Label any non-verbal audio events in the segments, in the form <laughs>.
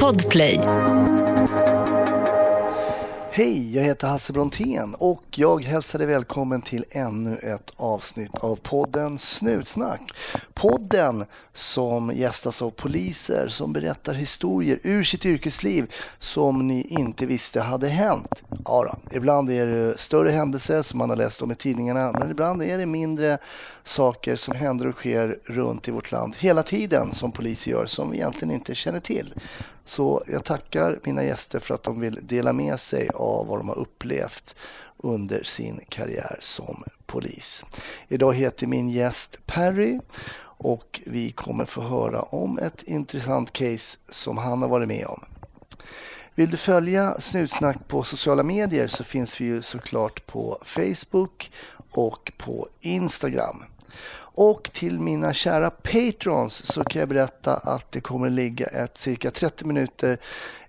Podplay. Hej, jag heter Hasse Brontén och jag hälsar dig välkommen till ännu ett avsnitt av podden Snutsnack. Podden som gästas av poliser som berättar historier ur sitt yrkesliv som ni inte visste hade hänt. Ja då, ibland är det större händelser som man har läst om i tidningarna men ibland är det mindre saker som händer och sker runt i vårt land hela tiden som poliser gör som vi egentligen inte känner till. Så jag tackar mina gäster för att de vill dela med sig av vad de har upplevt under sin karriär som polis. Idag heter min gäst Perry och vi kommer få höra om ett intressant case som han har varit med om. Vill du följa Snutsnack på sociala medier så finns vi ju såklart på Facebook och på Instagram. Och till mina kära patrons så kan jag berätta att det kommer ligga ett cirka 30 minuter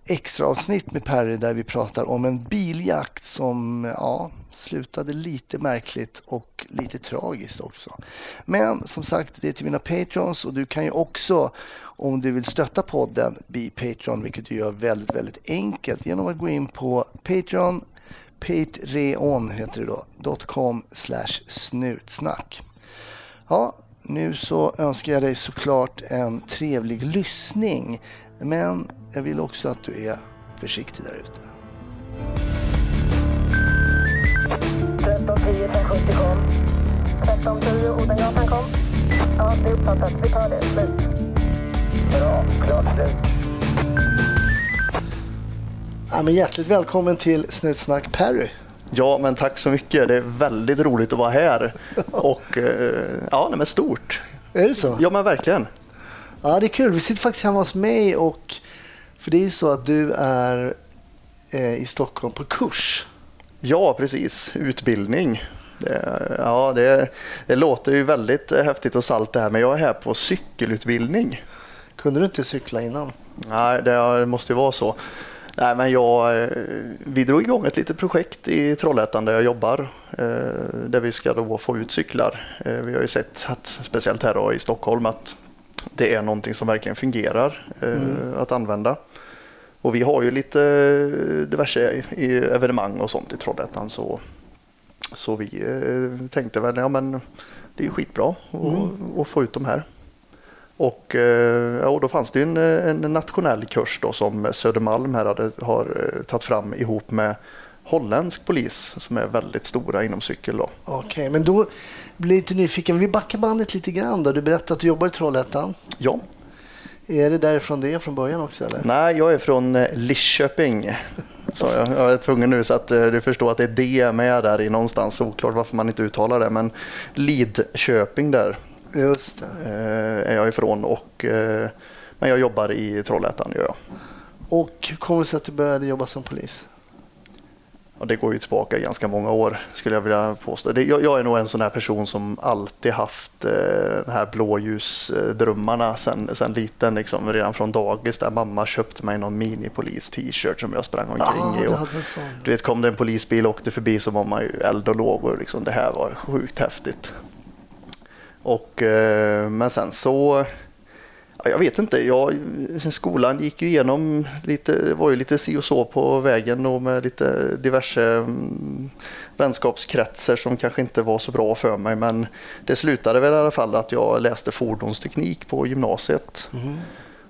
extra avsnitt med Perry där vi pratar om en biljakt som ja, slutade lite märkligt och lite tragiskt också. Men som sagt, det är till mina patrons och du kan ju också om du vill stötta podden bli Patreon, vilket du gör väldigt, väldigt enkelt genom att gå in på Patreon, patreon heter det då, .com slash snutsnack. Ja, nu så önskar jag dig såklart en trevlig lyssning. Men jag vill också att du är försiktig där ute. 1310 570 kom. 1310 Odengatan kom. Ja, det är uppfattat. Vi tar det. Slut. Bra. Klart slut. Ja, men hjärtligt välkommen till Snutsnack Perry. Ja, men tack så mycket. Det är väldigt roligt att vara här. Och eh, ja, nej, men stort. Är det så? Ja, men verkligen. Ja, det är kul. Vi sitter faktiskt hemma hos mig och för det är ju så att du är eh, i Stockholm på kurs. Ja, precis. Utbildning. Det, ja, det, det låter ju väldigt häftigt och salt det här, men jag är här på cykelutbildning. Kunde du inte cykla innan? Nej, det måste ju vara så. Nej, men jag, eh, vi drog igång ett litet projekt i Trollhättan där jag jobbar eh, där vi ska då få ut cyklar. Eh, vi har ju sett, att, speciellt här i Stockholm, att det är någonting som verkligen fungerar mm. att använda. Och vi har ju lite diverse evenemang och sånt i Trollhättan så, så vi tänkte väl, ja men det är skitbra att mm. få ut de här. Och, eh, ja, och då fanns det en, en nationell kurs då som Södermalm här hade, har eh, tagit fram ihop med holländsk polis som är väldigt stora inom cykel. Okej, okay, men då blir jag lite nyfiken. Vi backar bandet lite grann. Då. Du berättade att du jobbar i Trollhättan. Ja. Är det därifrån det är från början också? Eller? Nej, jag är från eh, Lidköping. Så jag, jag är tvungen nu så att du förstår att det är D med där i någonstans. Oklart varför man inte uttalar det, men Lidköping där. Just det. Eh, är jag ifrån. Och, eh, men jag jobbar i Trollhättan. Gör jag. Och kommer det sig att du började jobba som polis? Ja, det går ju tillbaka ganska många år skulle jag vilja påstå. Det, jag, jag, är nog en sån här person som alltid haft eh, de här blåljusdrömmarna sen, sen liten. Liksom, redan från dagis där mamma köpte mig någon minipolis-t-shirt som jag sprang omkring i. Och, du vet, kom det en polisbil och åkte förbi så var man ju eld och lågor. Liksom. Det här var sjukt häftigt. Och, eh, men sen så, jag vet inte, jag, skolan gick ju igenom lite, var ju lite si och så på vägen och med lite diverse mm, vänskapskretsar som kanske inte var så bra för mig. Men det slutade väl i alla fall att jag läste fordonsteknik på gymnasiet. Mm.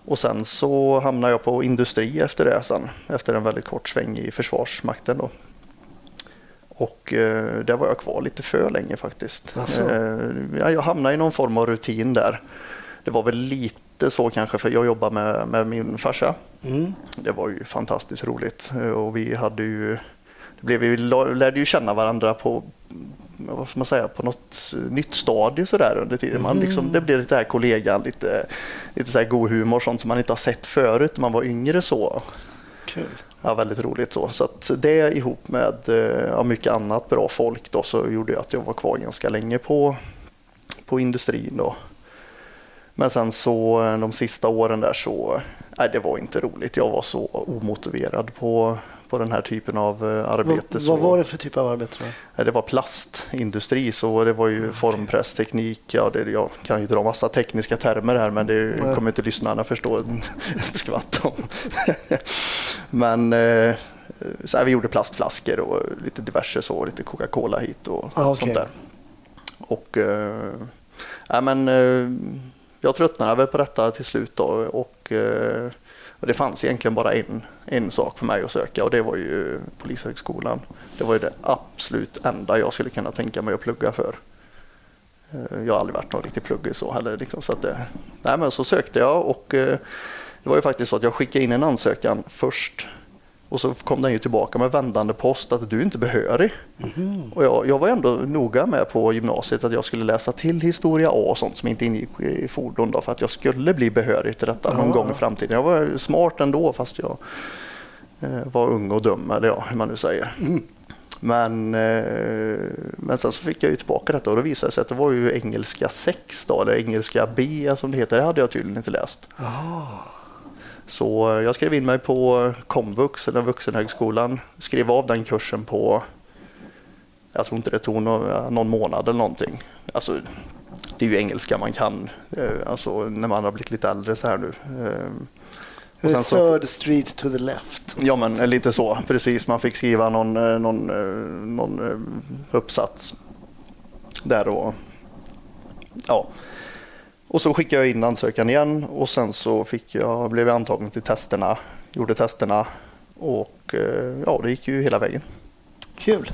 Och sen så hamnade jag på industri efter det sen, efter en väldigt kort sväng i Försvarsmakten. Då. Och eh, där var jag kvar lite för länge faktiskt. Alltså. Eh, jag hamnade i någon form av rutin där. Det var väl lite så kanske för jag jobbade med, med min farsa. Mm. Det var ju fantastiskt roligt eh, och vi hade ju det blev, vi lärde ju känna varandra på vad man säga, på något nytt stadie så där under tiden. Man liksom, det blev lite här kollegan, lite, lite så här god humor, sånt som man inte har sett förut när man var yngre så. Kul ja, väldigt roligt. Så, så att det ihop med eh, ja, mycket annat bra folk då, så gjorde att jag var kvar ganska länge på, på industrin. Då. Men sen så eh, de sista åren där så, nej det var inte roligt. Jag var så omotiverad på, på den här typen av eh, arbete. Vad, vad var det för typ av arbete? Då? Det var plastindustri så det var ju formpressteknik. Ja, det, jag kan ju dra massa tekniska termer här men det kommer inte lyssnarna förstå ett skvatt om. <laughs> men eh, så här, vi gjorde plastflaskor och lite diverse så, lite Coca-Cola hit och Ah, okej. sånt där. Och eh, ja, men, eh, jag tröttnade väl på detta till slut då och, eh, och det fanns egentligen bara en, en sak för mig att söka och det var ju Polishögskolan. Det var ju det absolut enda jag skulle kunna tänka mig att plugga för. Eh, Jag har aldrig varit någon riktig pluggis så heller. Liksom, så, att det, nej, men så sökte jag och eh, det var ju faktiskt så att jag skickade in en ansökan först och så kom den ju tillbaka med vändande post att du är inte behörig. Och jag, jag var ändå noga med på gymnasiet att jag skulle läsa till historia A och sånt som inte ingick i fordon då, för att jag skulle bli behörig till detta någon Ah. gång i framtiden. Jag var smart ändå fast jag eh, var ung och dum eller ja, hur man nu säger. Men, eh, men sen så fick jag ju tillbaka detta och då visade det sig att det var ju engelska 6 då, eller engelska B som det heter. Det hade jag tydligen inte läst. Så eh, jag skrev in mig på komvux, eller vuxenhögskolan, skrev av den kursen på, jag tror inte det tog någon, någon månad eller någonting. Alltså, det är ju engelska man kan, eh, alltså när man har blivit lite äldre så här nu. Eh, Och sen så, Third street to the left. ja men eh, lite så, precis. Man fick skriva någon, eh, någon, eh, någon eh, uppsats där och ja. Och så skickade jag in ansökan igen och sen så fick jag, blev jag antagen till testerna, gjorde testerna och eh, ja, det gick ju hela vägen. Kul.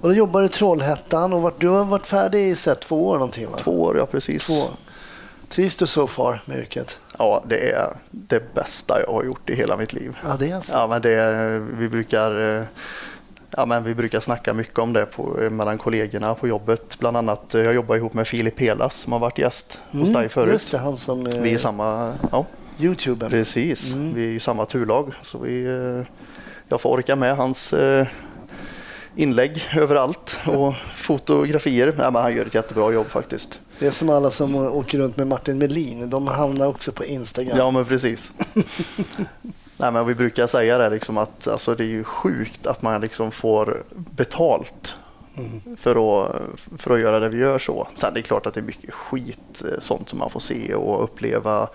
Och då jobbar du i Trollhättan och du har varit färdig i så två år någonting va? Två år, ja precis. Två. Trivs du so far med yrket? Ja, det är det bästa jag har gjort i hela mitt liv. Ja, det är alltså. Ja, men det, vi brukar eh, Ja, men vi brukar snacka mycket om det på, eh, mellan kollegorna på jobbet. Bland annat, eh, jag jobbar ihop med Filip Pelas som har varit gäst hos dig förut. Mm, Just det, han som eh, Vi är samma, ja Youtuber. precis, Mm. vi är i samma turlag. Så vi, eh, jag får orka med hans eh, inlägg överallt <laughs> och fotografier. Nej, men han gör ett jättebra jobb faktiskt. Det är som alla som åker runt med Martin Melin. De hamnar också på Instagram. Ja men precis. <laughs> Nej, men vi brukar säga det liksom att alltså, det är ju sjukt att man liksom får betalt för, att, för att göra det vi gör så. Sen det är klart att det är mycket skit, eh, sånt som man får se och uppleva.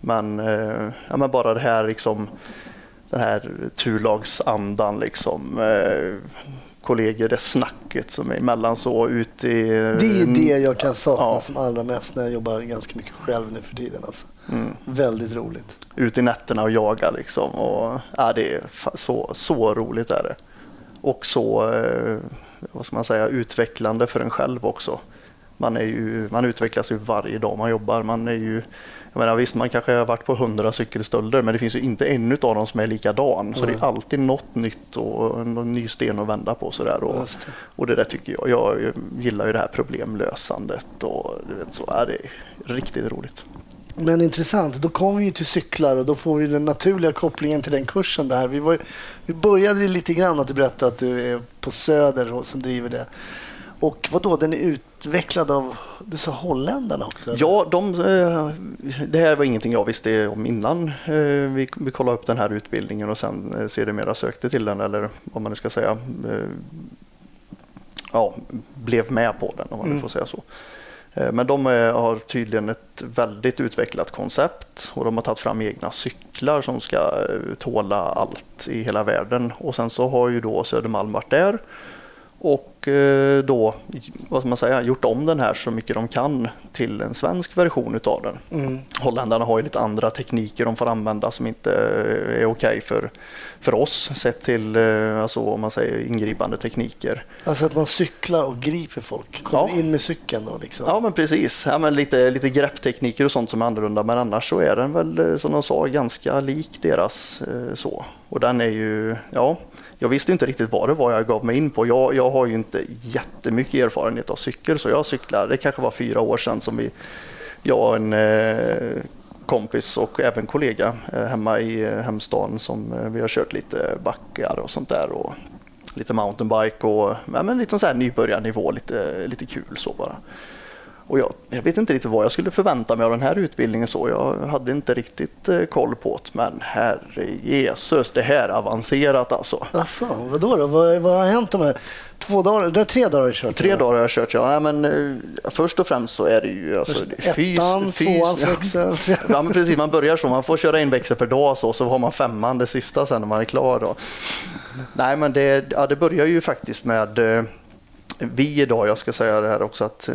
Men, eh, ja, men bara det här liksom, den här turlagsandan liksom. Kollegor, det snacket som är emellan så ute i... Det är ju det jag kan sakna Ja. som allra mest när jag jobbar ganska mycket själv nu för tiden. Alltså. Mm. Väldigt roligt. ut i nätterna och jaga liksom. Och, ja, det är så, så roligt är det. Och så, eh, vad ska man säga, utvecklande för en själv också. Man, är ju, man utvecklas ju varje dag man jobbar. Man är ju, jag menar, visst, man kanske har varit på hundra cykelstölder men det finns ju inte en av dem som är likadan. Så det är alltid något nytt och någon ny sten att vända på. Sådär. Och, det. och det där tycker jag. Jag gillar ju det här problemlösandet och du vet så. Ja, det är riktigt roligt. Men intressant, då kommer vi till cyklar och då får vi den naturliga kopplingen till den kursen där. Vi, var, vi började lite grann att du berättade att du är på Söder och som driver det. Och vad då den är utvecklad av, du sa holländarna också? Ja, de, eh, det här var ingenting jag visste om innan eh, vi, vi kollade upp den här utbildningen och sen eh, sedermera sökte till den eller vad man nu ska säga. Ja, blev med på den om man nu får säga så. Men de har tydligen ett väldigt utvecklat koncept och de har tagit fram egna cyklar som ska tåla allt i hela världen. Och sen så har ju då Södermalm varit där och eh, då vad ska man säga, gjort om den här så mycket de kan till en svensk version utav den. Mm. Holländarna har ju lite andra tekniker de får använda som inte är okej för, för oss sett till eh, alltså, om man säger ingripande tekniker. Alltså att man cyklar och griper folk. Kommer Ja. in med cykeln då liksom. Ja men precis, ja, men lite, lite grepptekniker och sånt som är annorlunda men annars så är den väl eh, som de sa ganska lik deras eh, så. Och den är ju, ja, jag visste inte riktigt vad det var jag gav mig in på. Jag, jag har ju inte jättemycket erfarenhet av cykel så jag cyklar, det kanske var fyra år sedan som vi, jag och en eh, kompis och även kollega eh, hemma i eh, hemstaden som eh, vi har kört lite backar och sånt där och lite mountainbike och ja, men lite så här nybörjarnivå, lite, lite kul så bara. Och jag, jag vet inte riktigt vad jag skulle förvänta mig av den här utbildningen. så. Jag hade inte riktigt eh, koll på det. Men herre Jesus, det här är avancerat alltså. Alltså, vadå då? Vad, vad har hänt de här två dagar? Det är tre dagar har du kört? Tre eller? dagar har jag kört, ja. Nej, men, eh, först och främst så är det ju... Alltså, fys- Ettan, fys- tvåans växel. Ja, men precis. Man börjar så. Man får köra en växel per dag så, så har man femman det sista sen när man är klar. Då. Nej, men det, ja, det börjar ju faktiskt med eh, vi idag, jag ska säga det här också, att eh,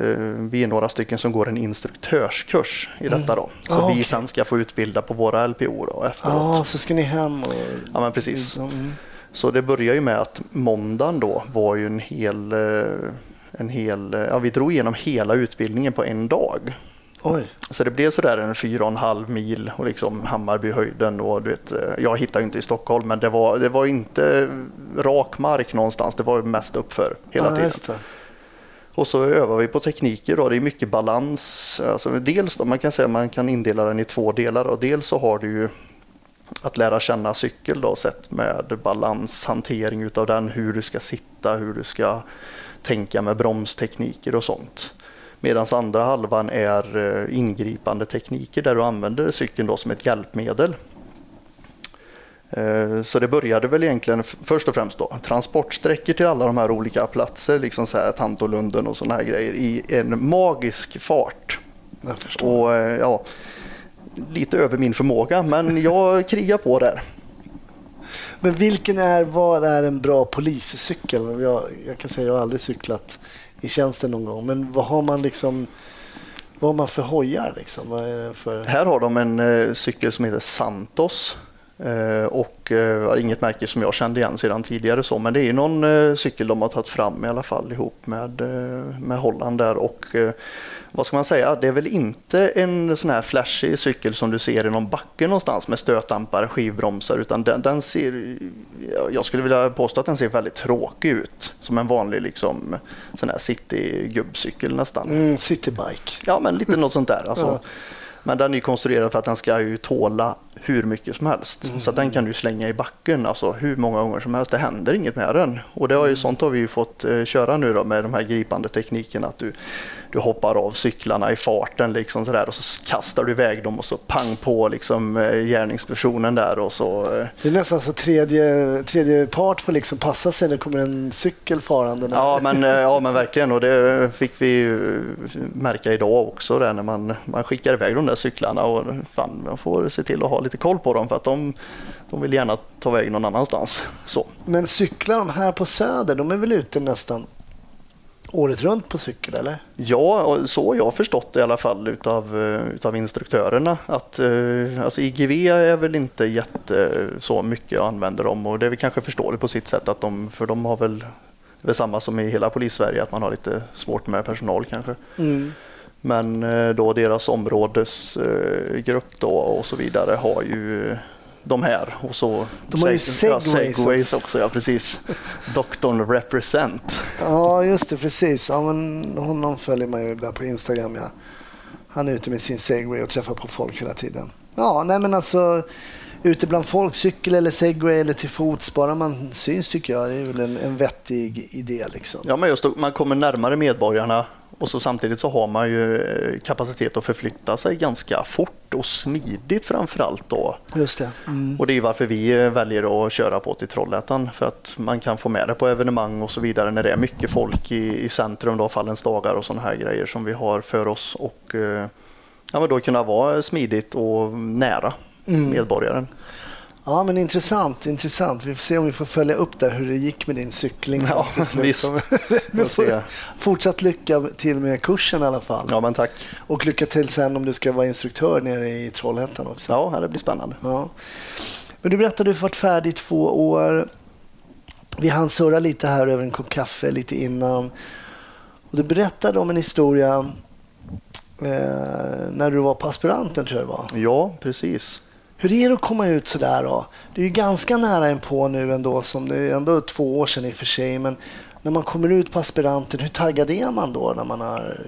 vi är några stycken som går en instruktörskurs i detta då. Så Ah, vi sen ska få utbilda på våra LPO då efteråt. Ja, så ska ni hem och... Ja, men precis. Mm. Så det börjar ju med att måndagen då var ju en hel, eh, en hel, eh, ja vi drog igenom hela utbildningen på en dag. Oj. Så det blev sådär en fyra och en halv mil och liksom Hammarbyhöjden och du vet, eh, jag hittade inte i Stockholm men det var, det var inte rak mark någonstans, det var mest uppför hela ja, tiden. det. Och så övar vi på tekniker då, det är mycket balans. Alltså dels då, man kan säga man kan indela den i två delar och dels så har du ju att lära känna cykel då sett med balanshantering utav den, hur du ska sitta, hur du ska tänka med bromstekniker och sånt. Medan andra halvan är eh, ingripande tekniker där du använder cykeln då som ett hjälpmedel. Eh, Så det började väl egentligen först och främst då transportsträckor till alla de här olika platser, liksom så här Tantolunden och sådana här grejer i en magisk fart. Och eh, ja, lite över min förmåga, men jag <laughs> krigar på där. Men vilken är, vad är en bra poliscykel? Jag, jag kan säga jag har aldrig cyklat i tjänsten någon gång, men vad har man liksom vad har man för hojar liksom? Vad är det för... Här har de en eh, cykel som heter Santos. Eh, och eh, inget märke som jag kände igen sedan tidigare så, men det är någon eh, cykel de har tagit fram i alla fall ihop med, eh, med Holland där och eh, vad ska man säga, det är väl inte en sån här flashig cykel som du ser i någon backe någonstans med stötdämpare, skivbromsar utan den, den ser, ja, jag skulle vilja påstå att den ser väldigt tråkig ut. Som en vanlig liksom sån här city-gubbcykel nästan. Mm, citybike. Ja, men lite något sånt där. Alltså. Ja. Men den är konstruerad för att den ska ju tåla hur mycket som helst. Så att den kan du slänga i backen alltså, hur många gånger som helst. Det händer inget med den. Och det har ju, sånt har vi ju fått eh, köra nu då med de här gripande teknikerna. Att du, du hoppar av cyklarna i farten liksom sådär och så kastar du iväg dem och så pang på liksom eh, gärningspersonen där och så eh, Det är nästan så tredje, tredje part får liksom passa sig när det kommer en cykel farande. Ja men, eh, ja men verkligen och det fick vi märka idag också där när man, man skickar iväg de där cyklarna och fan, man får se till att ha lite koll på dem för att de, de vill gärna ta väg någon annanstans. Så. Men cyklar de här på Söder, de är väl ute nästan året runt på cykel eller? Ja, så har jag förstått det i alla fall utav, eh, utav instruktörerna. Att, eh, alltså IGV är väl inte jätte så mycket jag använder dem och det är väl kanske förståeligt på sitt sätt att de, för de har väl, det är samma som i hela polissverige att man har lite svårt med personal kanske. Mm. Men eh, då deras områdesgrupp då och så vidare har ju de här och så De har ju seg- ja, segways segways också. Ja, precis. Doktorn represent. Ja, just det, precis. Ja, men honom följer man ju där på Instagram. Ja. Han är ute med sin segway och träffar på folk hela tiden. Ja, nej men alltså ute bland folk, cykel eller segway eller till fots, bara man syns tycker jag, det är väl en, en vettig idé liksom. Ja, men just då, man kommer närmare medborgarna och så samtidigt så har man ju eh, kapacitet att förflytta sig ganska fort och smidigt framför allt då. Just det. Mm. Och det är varför vi eh, väljer att köra på till Trollhättan för att man kan få med det på evenemang och så vidare när det är mycket folk i, i centrum då, fallens dagar och sådana här grejer som vi har för oss och eh, ja, men då kunna vara smidigt och nära Mm. medborgaren. Ja, men intressant, intressant. Vi får se om vi får följa upp där hur det gick med din cykling. Ja, visst. Vi får fortsatt lycka till med kursen i alla fall. Ja men tack. Och lycka till sen om du ska vara instruktör nere i Trollhättan också. Ja, det blir spännande. Ja. Men du berättade att du varit färdig i två år. Vi hann surra lite här över en kopp kaffe lite innan. Och du berättade om en historia eh, när du var på aspiranten tror jag det var. Ja, precis. Hur är det att komma ut sådär då? Det är ju ganska nära en på nu ändå, som det är ändå två år sedan i och för sig. Men när man kommer ut på aspiranten, hur taggad är man då när man har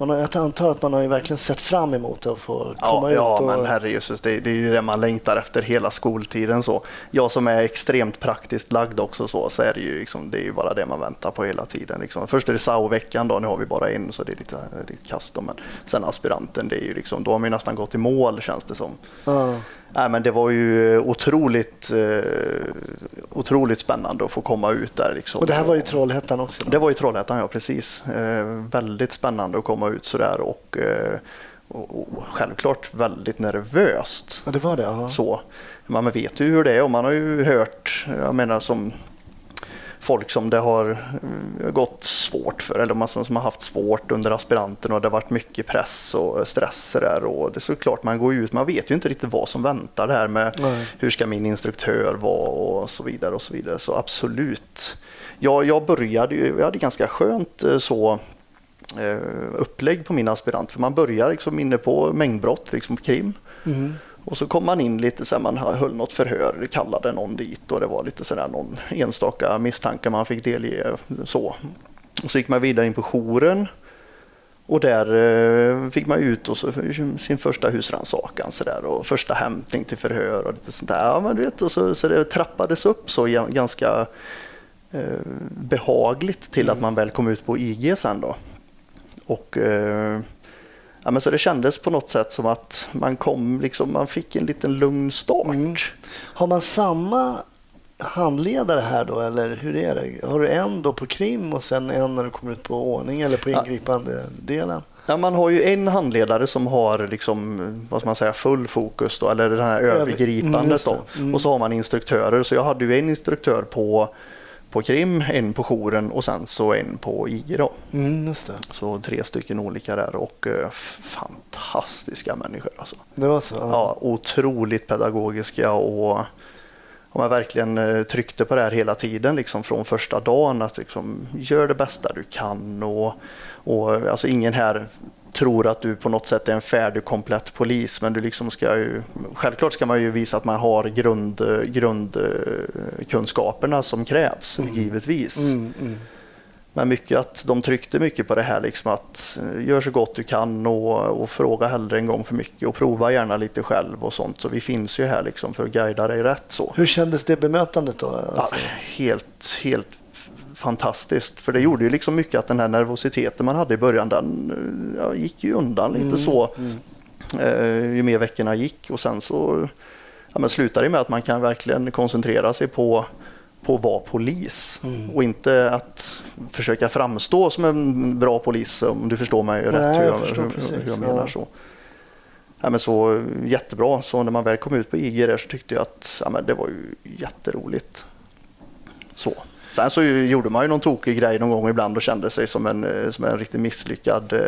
man har, jag antar att man har ju verkligen sett fram emot att få komma Ja, ut. ja och, men herrejösses, det, det är ju det man längtar efter hela skoltiden. Så. Jag som är extremt praktiskt lagd också så, så är det ju liksom, det är ju bara det man väntar på hela tiden. Liksom. Först är det SAO-veckan då, nu har vi bara en så det är lite, lite kast men sen aspiranten, det är ju liksom, då har man ju nästan gått i mål känns det som. ja. Nej, men det var ju otroligt, eh, otroligt spännande att få komma ut där. Liksom. Och det här var i Trollhättan också? Då? Det var i Trollhättan, ja precis. Eh, väldigt spännande att komma ut sådär och, eh, och, och självklart väldigt nervöst. Ja, det var det? Ja. Så. Man vet ju hur det är och man har ju hört, jag menar som folk som det har eh, gått svårt för eller man som, har haft svårt under aspiranten och det har varit mycket press och stress där och det är såklart man går ut, man vet ju inte riktigt vad som väntar det här med Nej. hur ska min instruktör vara och så vidare och så vidare. Så absolut. Jag, jag började ju, jag hade ganska skönt eh, så eh, upplägg på min aspirant för man börjar liksom inne på mängdbrott, liksom krim. Mm. Och så kom man in lite så här, man höll något förhör, kallade någon dit och det var lite sådär någon enstaka misstanke man fick delge. Så. Och så gick man vidare in på jouren och där eh, fick man ut och så sin första husrannsakan så där, och första hämtning till förhör och lite sånt där. Ja, men du vet, och så, så det trappades upp så ga- ganska eh, behagligt till att man väl kom ut på IG sen då. Och eh, Ja, men så det kändes på något sätt som att man kom, liksom, man fick en liten lugn start. Mm. Har man samma handledare här då eller hur är det? Har du en då på krim och sen en när du kommer ut på ordning eller på Ja. ingripande delen? Ja, man har ju en handledare som har liksom, vad man säga, full fokus då, eller det här Mm, övergripande. då. Mm. Och så har man instruktörer. Så jag hade ju en instruktör på, på krim, en på jouren och sen så en på IG. Då. Mm. Så tre stycken olika där och eh, fantastiska människor. Alltså. Det var så? Ja, otroligt pedagogiska och, och man verkligen eh, tryckte på det här hela tiden liksom från första dagen att liksom, gör det bästa du kan och, och alltså ingen här tror att du på något sätt är en färdig komplett polis men du liksom ska ju, självklart ska man ju visa att man har grund, grundkunskaperna som krävs givetvis. Mm, mm. Men mycket att de tryckte mycket på det här liksom att eh, gör så gott du kan och, och fråga hellre en gång för mycket och prova gärna lite själv och sånt. Så vi finns ju här liksom för att guida dig rätt så. Hur kändes det bemötandet då? Ja, Alltså, helt, helt fantastiskt. För det gjorde ju liksom mycket att den här nervositeten man hade i början den eh, ja, gick ju undan lite så eh, ju mer veckorna gick och sen så ja, men slutade det med att man kan verkligen koncentrera sig på på att vara polis och inte att försöka framstå som en bra polis om du förstår mig rätt Nej, hur jag hur, precis, hur jag menar ja. så. Ja, men så jättebra. Så när man väl kom ut på IG där så tyckte jag att ja, men det var ju jätteroligt. Så. Sen så gjorde man ju någon tokig grej någon gång ibland och kände sig som en, eh, som en riktigt misslyckad äh,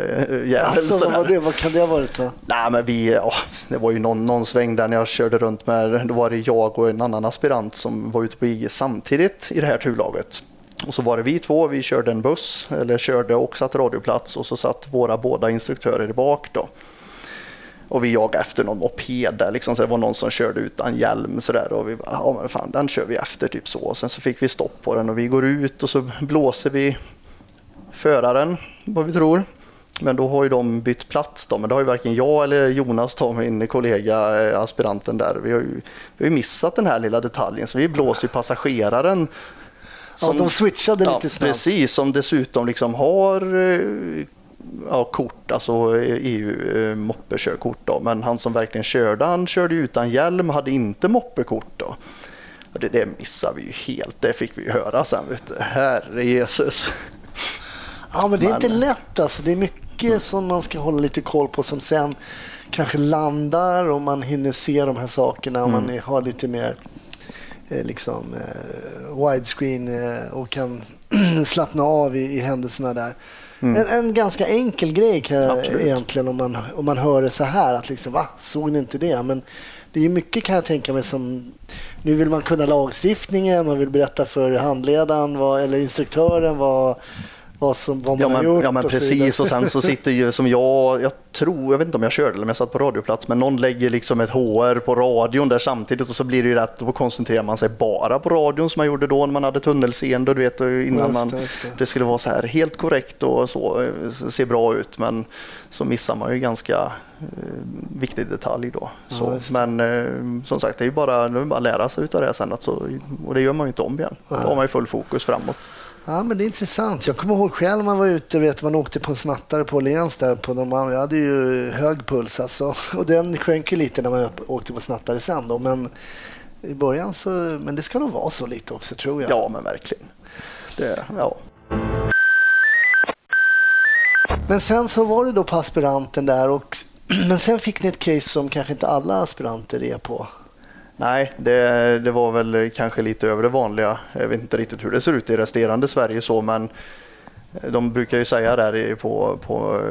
jävel. alltså vad, det, vad kan det ha varit då? Nej, men vi, ja, det var ju någon, någon sväng där när jag körde runt med, då var det jag och en annan aspirant som var ute på IG samtidigt i det här turlaget. Och så var det vi två, vi körde en buss, eller körde och satt radioplats och så satt våra båda instruktörer bak då. Och vi jagade efter någon moped där, liksom, så det var någon som körde utan hjälm sådär och vi bara, ja men fan den kör vi efter typ så. Och sen så fick vi stopp på den och vi går ut och så blåser vi föraren, vad vi tror. Men då har ju de bytt plats då, men det har ju varken jag eller Jonas, då, min kollega, eh, aspiranten där, vi har ju, vi har missat den här lilla detaljen så vi blåser ju passageraren. Ja, de switchade lite snabbt. Precis, som dessutom liksom har eh, ja, kort, alltså EU-moppekörkort då, men han som verkligen körde, han körde utan hjälm, hade inte moppekort då. Och det, det missade vi ju helt, det fick vi ju höra sen. Vet du. Herre Jesus. Ja, men det är Men- inte lätt alltså. Det är mycket som man ska hålla lite koll på som sen kanske landar och man hinner se de här sakerna och man är- har lite mer eh, liksom eh, widescreen eh, och kan <clears throat> slappna av i, i händelserna där. En, en ganska enkel grej jag, egentligen om man, om man hör det så här. Att liksom, va, såg ni inte det? Men det är mycket kan jag tänka mig som... Nu vill man kunna lagstiftningen, man vill berätta för handledaren vad, eller instruktören vad, vad, som, vad man Ja har men, gjort ja, men och precis och sen så sitter ju som jag, jag tror, jag vet inte om jag körde eller om jag satt på radioplats, men någon lägger liksom ett HR på radion där samtidigt och så blir det ju rätt, då koncentrerar man sig bara på radion som man gjorde då när man hade tunnelseende, du vet, innan Just man, det, just det. det skulle vara så här helt korrekt och så, eh, se bra ut, men så missar man ju ganska eh, viktig detalj då. Ja, Så, det. men eh, som sagt, det är ju bara, nu är det bara att lära sig utav det sen, att så, och det gör man ju inte om igen. Då har man ju full fokus framåt. Ja, men det är intressant. Jag kommer ihåg själv när man var ute, vet, man åkte på en snattare på Åhléns där. På de, jag hade ju hög puls alltså. <laughs> Och den sjönk ju lite när man åkte på snattare sen då. Men i början så, men det ska nog vara så lite också tror jag. Ja, men verkligen. Det, ja. Men sen så var det då på aspiranten där och <clears throat> men sen fick ni ett case som kanske inte alla aspiranter är på. Nej, det, det var väl kanske lite över det vanliga. Jag vet inte riktigt hur det ser ut i resterande Sverige så, men de brukar ju säga där på, på,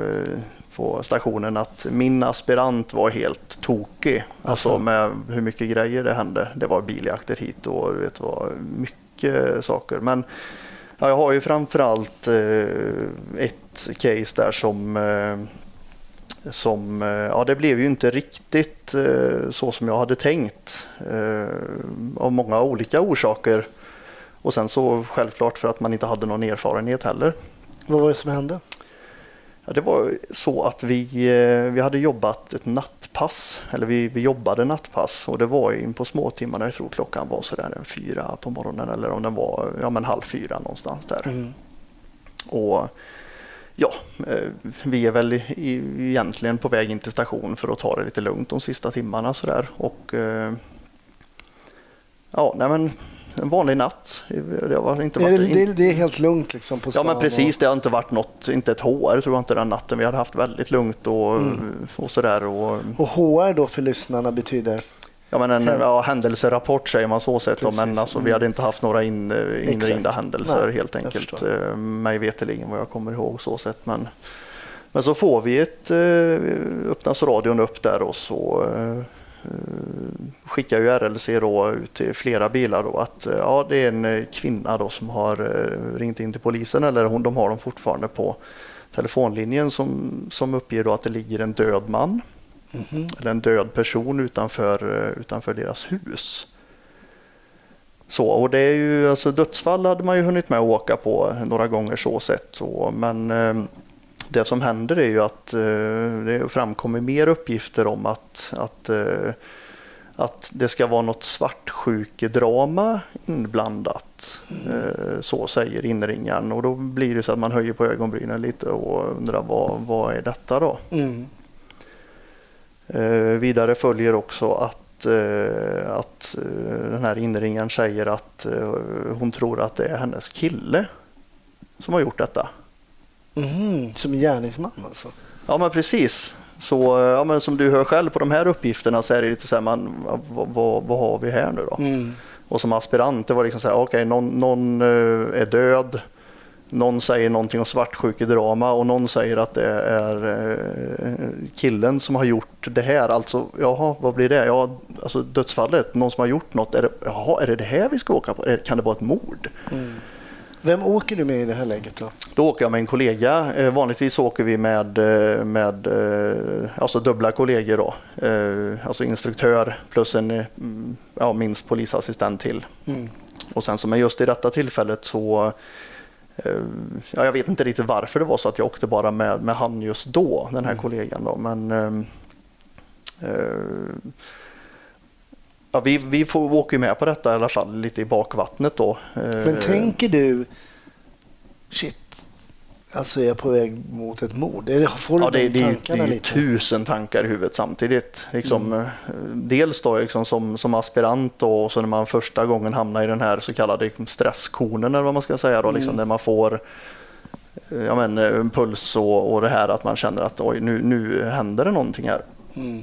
på stationen att min aspirant var helt tokig. Alltså med hur mycket grejer det hände. Det var biljakter hit och vet, det var mycket saker. Men ja, jag har ju framförallt eh, ett case där som eh, som, eh, ja det blev ju inte riktigt eh, så som jag hade tänkt eh, av många olika orsaker. Och sen så självklart för att man inte hade någon erfarenhet heller. Vad var det som hände? Ja, det var så att vi, vi hade jobbat ett nattpass, eller vi, vi jobbade nattpass och det var in på småtimmarna, jag tror klockan var sådär en fyra på morgonen eller om den var ja, men halv fyra någonstans där. Mm. Och ja, eh, vi är väl egentligen på väg in till station för att ta det lite lugnt de sista timmarna sådär. Och eh, ja, nej men en vanlig natt. Det har inte varit, det, det, det är helt lugnt liksom på Ja stan men precis, och- det har inte varit något, inte ett HR tror jag inte den natten. Vi hade haft väldigt lugnt och, Mm. och sådär. Och, Och HR då för lyssnarna betyder? Ja, men en ja, händelserapport säger man så sett, då, men Precis, alltså, vi mm. hade inte haft några in, inringda händelser Nej, helt enkelt. Eh, Mig veterligen vad jag kommer ihåg så sett. Men, men så får vi ett, eh, öppnas radion upp där och så eh, skickar ju RLC då ut till flera bilar då att ja, det är en kvinna då som har ringt in till polisen eller hon, de har dem fortfarande på telefonlinjen som, som uppger då att det ligger en död man Mhm. eller en död person utanför, eh, utanför deras hus. Så, och det är ju, alltså dödsfall hade man ju hunnit med att åka på några gånger så sett. Så, men eh, det som händer är ju att eh, det framkommer mer uppgifter om att, att, eh, att det ska vara något svartsjukedrama inblandat. Eh, så säger inringaren och då blir det så att man höjer på ögonbrynen lite och undrar vad, vad är detta då? Mm. Eh, vidare följer också att, eh, att eh, den här inringaren säger att hon tror att det är hennes kille som har gjort detta. Mhm. Som gärningsman alltså? Ja men precis. Så ja, men som du hör själv på de här uppgifterna så är det lite så här, man, vad, vad, vad har vi här nu då? Mm. Och som aspirant det var liksom så här, okej någon, någon eh, är död, någon säger någonting om svartsjukedrama och någon säger att det är eh, killen som har gjort det här. Alltså, jaha, vad blir det? Ja, alltså dödsfallet, någon som har gjort något. Är det, jaha, är det det här vi ska åka på? Kan det vara ett mord? Mm. Vem åker du med i det här läget då? Då åker jag med en kollega. Eh, vanligtvis åker vi med, eh, med alltså dubbla kollegor då. Alltså instruktör plus en mm, ja, minst polisassistent till. Mm. Och sen som är just i detta tillfället så ja, jag vet inte riktigt varför det var så att jag åkte bara med, med han just då, den här kollegan då. Men ehm, eh, ja, vi, vi får åka ju med på detta i alla fall lite i bakvattnet då. Eh, Men tänker du, shit, alltså är jag på väg mot ett mord? Får du Ja, det, de det, det är ju lite? tusen tankar i huvudet samtidigt. Liksom, Mm. eh, Dels då liksom som, som aspirant då, och så när man första gången hamnar i den här så kallade stresskonen eller vad man ska säga då, liksom, Mm. där man får eh, ja, men, eh, en puls och, och det här att man känner att oj, nu, nu händer det någonting här. Mm.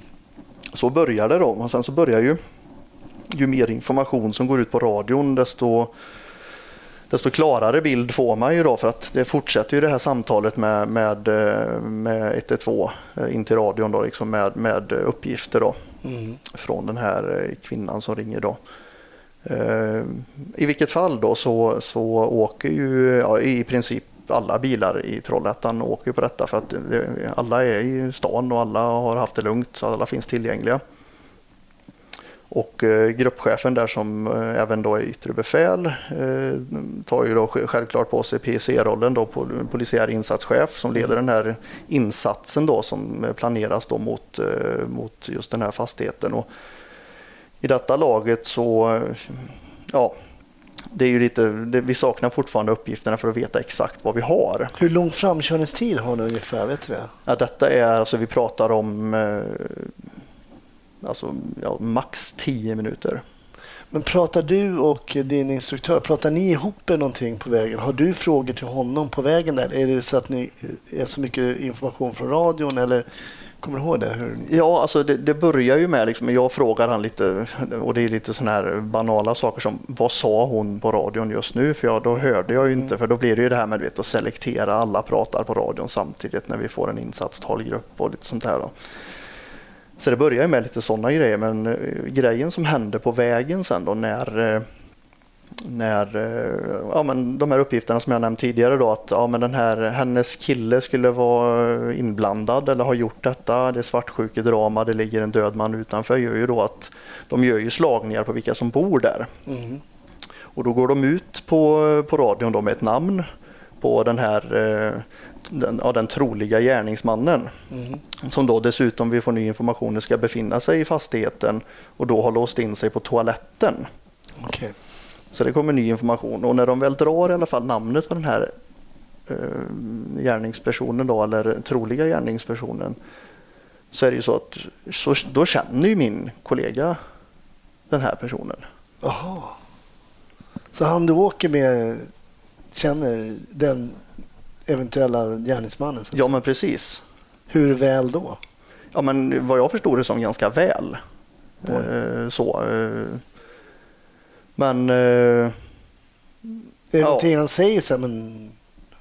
Så börjar det då. Och sen så börjar ju, ju mer information som går ut på radion desto, desto klarare bild får man ju då för att det fortsätter ju det här samtalet med, med, eh, med 112 eh, in till radion då liksom med, med uppgifter då Mm. från den här eh, kvinnan som ringer då. I vilket fall då så, så åker ju ja, i princip alla bilar i Trollhättan åker på detta för att alla är i stan och alla har haft det lugnt så alla finns tillgängliga. Och eh, gruppchefen där som eh, även då är yttre befäl eh, tar ju då självklart på sig PIC-rollen då polisiär insatschef som leder den här insatsen då som planeras då mot, mot just den här fastigheten. Och I detta laget så, ja, det är ju lite, det, vi saknar fortfarande uppgifterna för att veta exakt vad vi har. Hur lång framkörningstid har ni ungefär? Vet du det? Ja, detta är, alltså vi pratar om alltså, ja, max 10 minuter. Men pratar du och din instruktör, pratar ni ihop er någonting på vägen? Har du frågor till honom på vägen där? Är det så att ni är så mycket information från radion eller Kommer du ihåg det? Hur... Ja, alltså det, det, börjar ju med liksom, jag frågar han lite och det är lite sådana här banala saker som vad sa hon på radion just nu? För jag, då hörde jag ju inte, mm. för då blir det ju det här med vet, att selektera, alla pratar på radion samtidigt när vi får en insatstalgrupp och lite sånt här. Då. Så det börjar ju med lite sådana grejer, men uh, grejen som hände på vägen sen då när uh, när uh, ja, men de här uppgifterna som jag nämnt tidigare då att ja, men den här, hennes kille skulle vara inblandad eller ha gjort detta. Det är svartsjukedrama, det ligger en död man utanför gör ju då att de gör ju slagningar på vilka som bor där. Mm. Och då går de ut på, på radion då med ett namn på den här den, ja, den troliga gärningsmannen. Mm. Som då dessutom, vi får ny information, ska befinna sig i fastigheten och då har låst in sig på toaletten. Okay. Så det kommer ny information och när de väl drar i alla fall namnet på den här eh, gärningspersonen då, eller troliga gärningspersonen så är det ju så att så, då känner ju min kollega den här personen. Jaha. Så han du åker med känner den eventuella gärningsmannen? Ja, men precis. Hur väl då? Ja, men vad jag förstår det som ganska väl. Eh, så. Eh. Men... Eh, är det ja. någonting han säger så här, men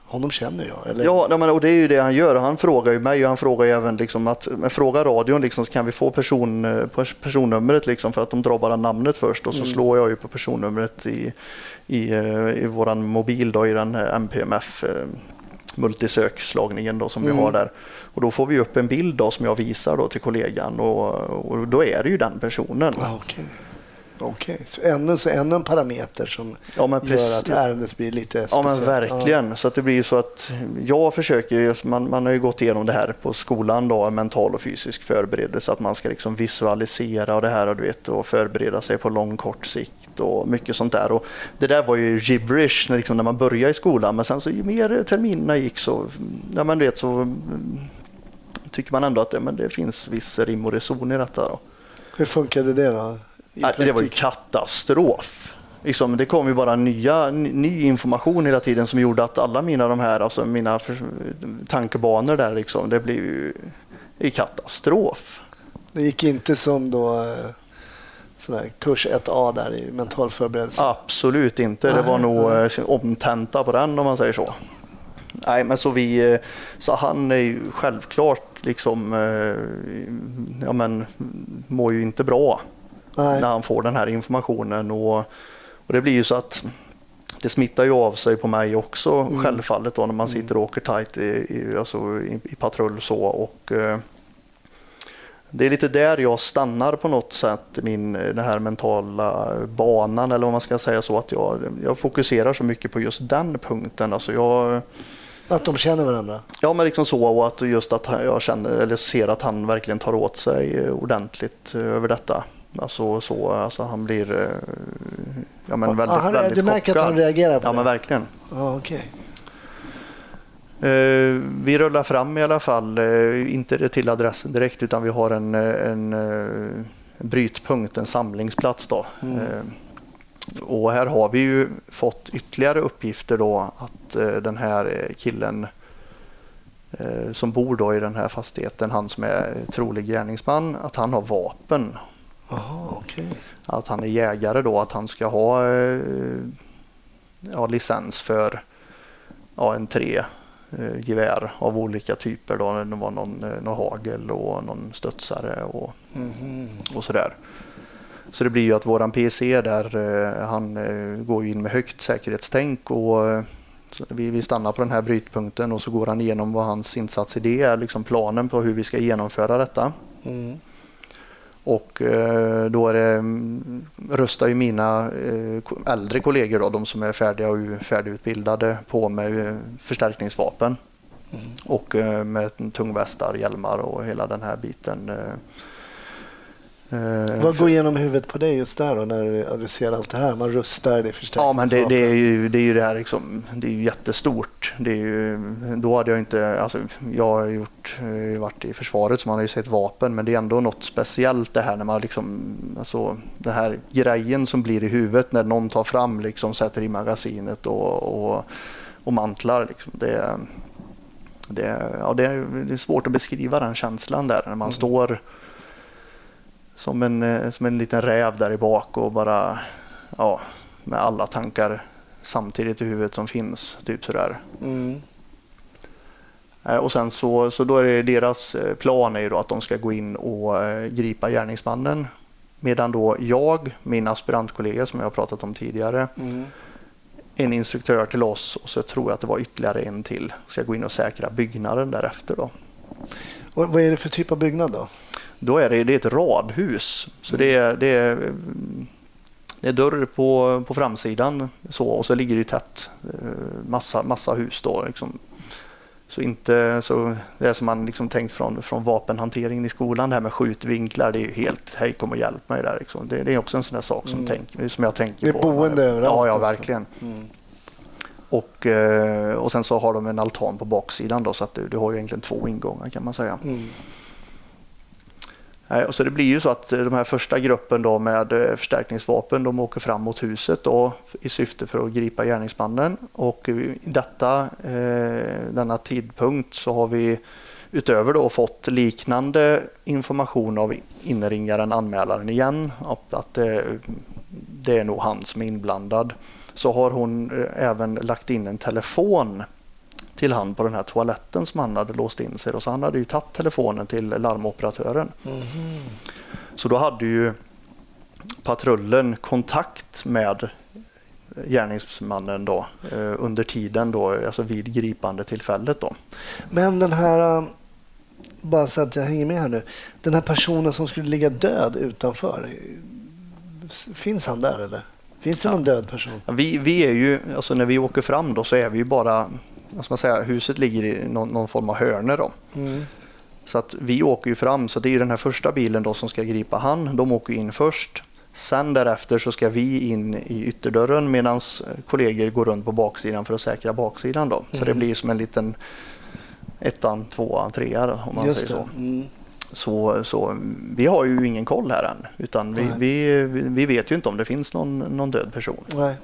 honom känner jag? Eller? Ja, men, och det är ju det han gör. Han frågar ju mig och han frågar ju även liksom att, men fråga radion liksom, så kan vi få person, eh, personnumret liksom, för att de drar bara namnet först och så mm. slår jag ju på personnumret i, i, eh, i våran mobil då, i den MPMF multisökslagningen då som mm. vi har där. Och då får vi upp en bild då som jag visar då till kollegan och, och då är det ju den personen. Ah, okay. Okej, okay. ännu, ännu en parameter som ja, gör att ärendet blir lite speciellt. Ja, men verkligen. Ja. Så att det blir så att jag försöker, man, man har ju gått igenom det här på skolan, då, mental och fysisk förberedelse, att man ska liksom visualisera och det här och, du vet, och förbereda sig på lång kort sikt och mycket sånt där. Och det där var ju gibberish när, liksom, när man började i skolan, men sen så ju mer terminerna gick så, ja, man vet, så mm, tycker man ändå att det, men det finns viss rim och reson i detta. Då. Hur funkade det då? det var ju katastrof. Liksom, det kom ju bara nya, ny information hela tiden som gjorde att alla mina, de här, alltså mina tankebanor där, liksom, det blev ju i katastrof. Det gick inte som då eh, sån kurs 1A där i mental förberedelse? Absolut inte. Det var nog. Eh, omtenta på den om man säger så. Nej, men så vi, eh, så han är ju självklart liksom, ja men mår ju inte bra Nej. när han får den här informationen. Och, och det blir ju så att det smittar ju av sig på mig också mm. självfallet då när man sitter och åker tajt i, i, alltså i, i patrull så. Och, eh, det är lite där jag stannar på något sätt, min, den här mentala banan eller om man ska säga så. att Jag, jag fokuserar så mycket på just den punkten. Alltså jag, att de känner varandra? Ja, men liksom så och att just att jag känner, eller ser att han verkligen tar åt sig ordentligt över detta. Alltså, så, alltså han blir eh, ja, men väldigt, han, väldigt Du märker chockad. att han reagerar på ja, det? men verkligen. Ah, okay. Eh, vi rullar fram i alla fall, eh, inte till adressen direkt utan vi har en, en, en brytpunkt, en samlingsplats. Då. Mm. Och här har vi ju fått ytterligare uppgifter då att den här killen som bor då i den här fastigheten, han som är trolig gärningsman, att han har vapen Aha, okay. Att han är jägare då, att han ska ha eh, ja, licens för ja, en tre eh, gevär av olika typer. Då. Det var någon, eh, någon hagel och någon studsare och, mm. och sådär. Så det blir ju att våran PC där, han går in med högt säkerhetstänk och vi, vi stannar på den här brytpunkten och så går han igenom vad hans insatsidé är, liksom planen på hur vi ska genomföra detta. Mm. Och eh, då är det, mm, röstar ju mina eh, äldre kollegor, då, de som är färdiga och färdigutbildade, på med eh, förstärkningsvapen. Och eh, med tungvästar, hjälmar och hela den här biten. Eh. Eh, Vad går igenom huvudet på dig just där då när du- ser allt det här? Man rustar, det är Ja, men det, det, är ju, det är ju det här liksom, det är ju jättestort. Det är ju, då hade jag inte, alltså jag har gjort, ju varit i försvaret så man har ju sett vapen men det är ändå något speciellt det här när man liksom, alltså den här grejen som blir i huvudet när någon tar fram liksom, sätter i magasinet och, och, och mantlar liksom. Det, det, ja, det, är, det är svårt att beskriva den känslan där när man står som en, eh, som en liten räv där i bak och bara ja, med alla tankar samtidigt i huvudet som finns. Typ sådär. Mm. Eh, Och sen så, så då är det deras eh, plan är ju då att de ska gå in och gripa gärningsmannen. Medan då jag, min aspirantkollega som jag har pratat om tidigare, Mm. en instruktör till oss och så tror jag att det var ytterligare en till. Ska gå in och säkra byggnaden därefter då. Och vad är det för typ av byggnad då? Då är det, det är ett radhus. Så det är, det är, det är dörr på, på framsidan så, och så ligger det tätt. eh, Massa, massa hus då. Liksom. Så inte så det är som man liksom tänkt från, från vapenhanteringen i skolan, det här med skjutvinklar, det är ju helt hej kom och hjälp mig där. Liksom. Det, det är också en sån där sak som, Mm. tänk, som jag tänker Det är på. boende överallt Ja, ja verkligen. Mm. Och, eh, och sen så har de en altan på baksidan då, så att du, du har ju egentligen två ingångar kan man säga. Mm. Och så det blir ju så att eh, de här första gruppen då med eh, förstärkningsvapen de åker fram mot huset då, i syfte för att gripa gärningsmannen. Och i detta, eh, denna tidpunkt så har vi utöver då fått liknande information av inringaren, anmälaren igen, att, det, det är nog han som är inblandad. Så har hon även lagt in en telefon till han på den här toaletten som han hade låst in sig. Och så han hade ju tagit telefonen till larmoperatören. Mhm. Så då hade ju patrullen kontakt med gärningsmannen då eh, under tiden då, alltså vid gripande tillfället då. Men den här, äh, bara så att jag hänger med här nu. Den här personen som skulle ligga död utanför. Finns han där eller? Finns det någon död person? Vi, vi är ju, alltså när vi åker fram då så är vi ju bara, vad ska man säga, huset ligger i någon, någon form av hörne då. Mm. Så att vi åker ju fram, så det är ju den här första bilen då som ska gripa han. De åker in först. Sen därefter så ska vi in i ytterdörren medan kollegor går runt på baksidan för att säkra baksidan då. Så det Mm. blir som en liten ettan, tvåan, trea om man Just säger så. Mm. så. Så vi har ju ingen koll här än. Utan vi, vi, vi vet ju inte om det finns någon, någon död person. Nej.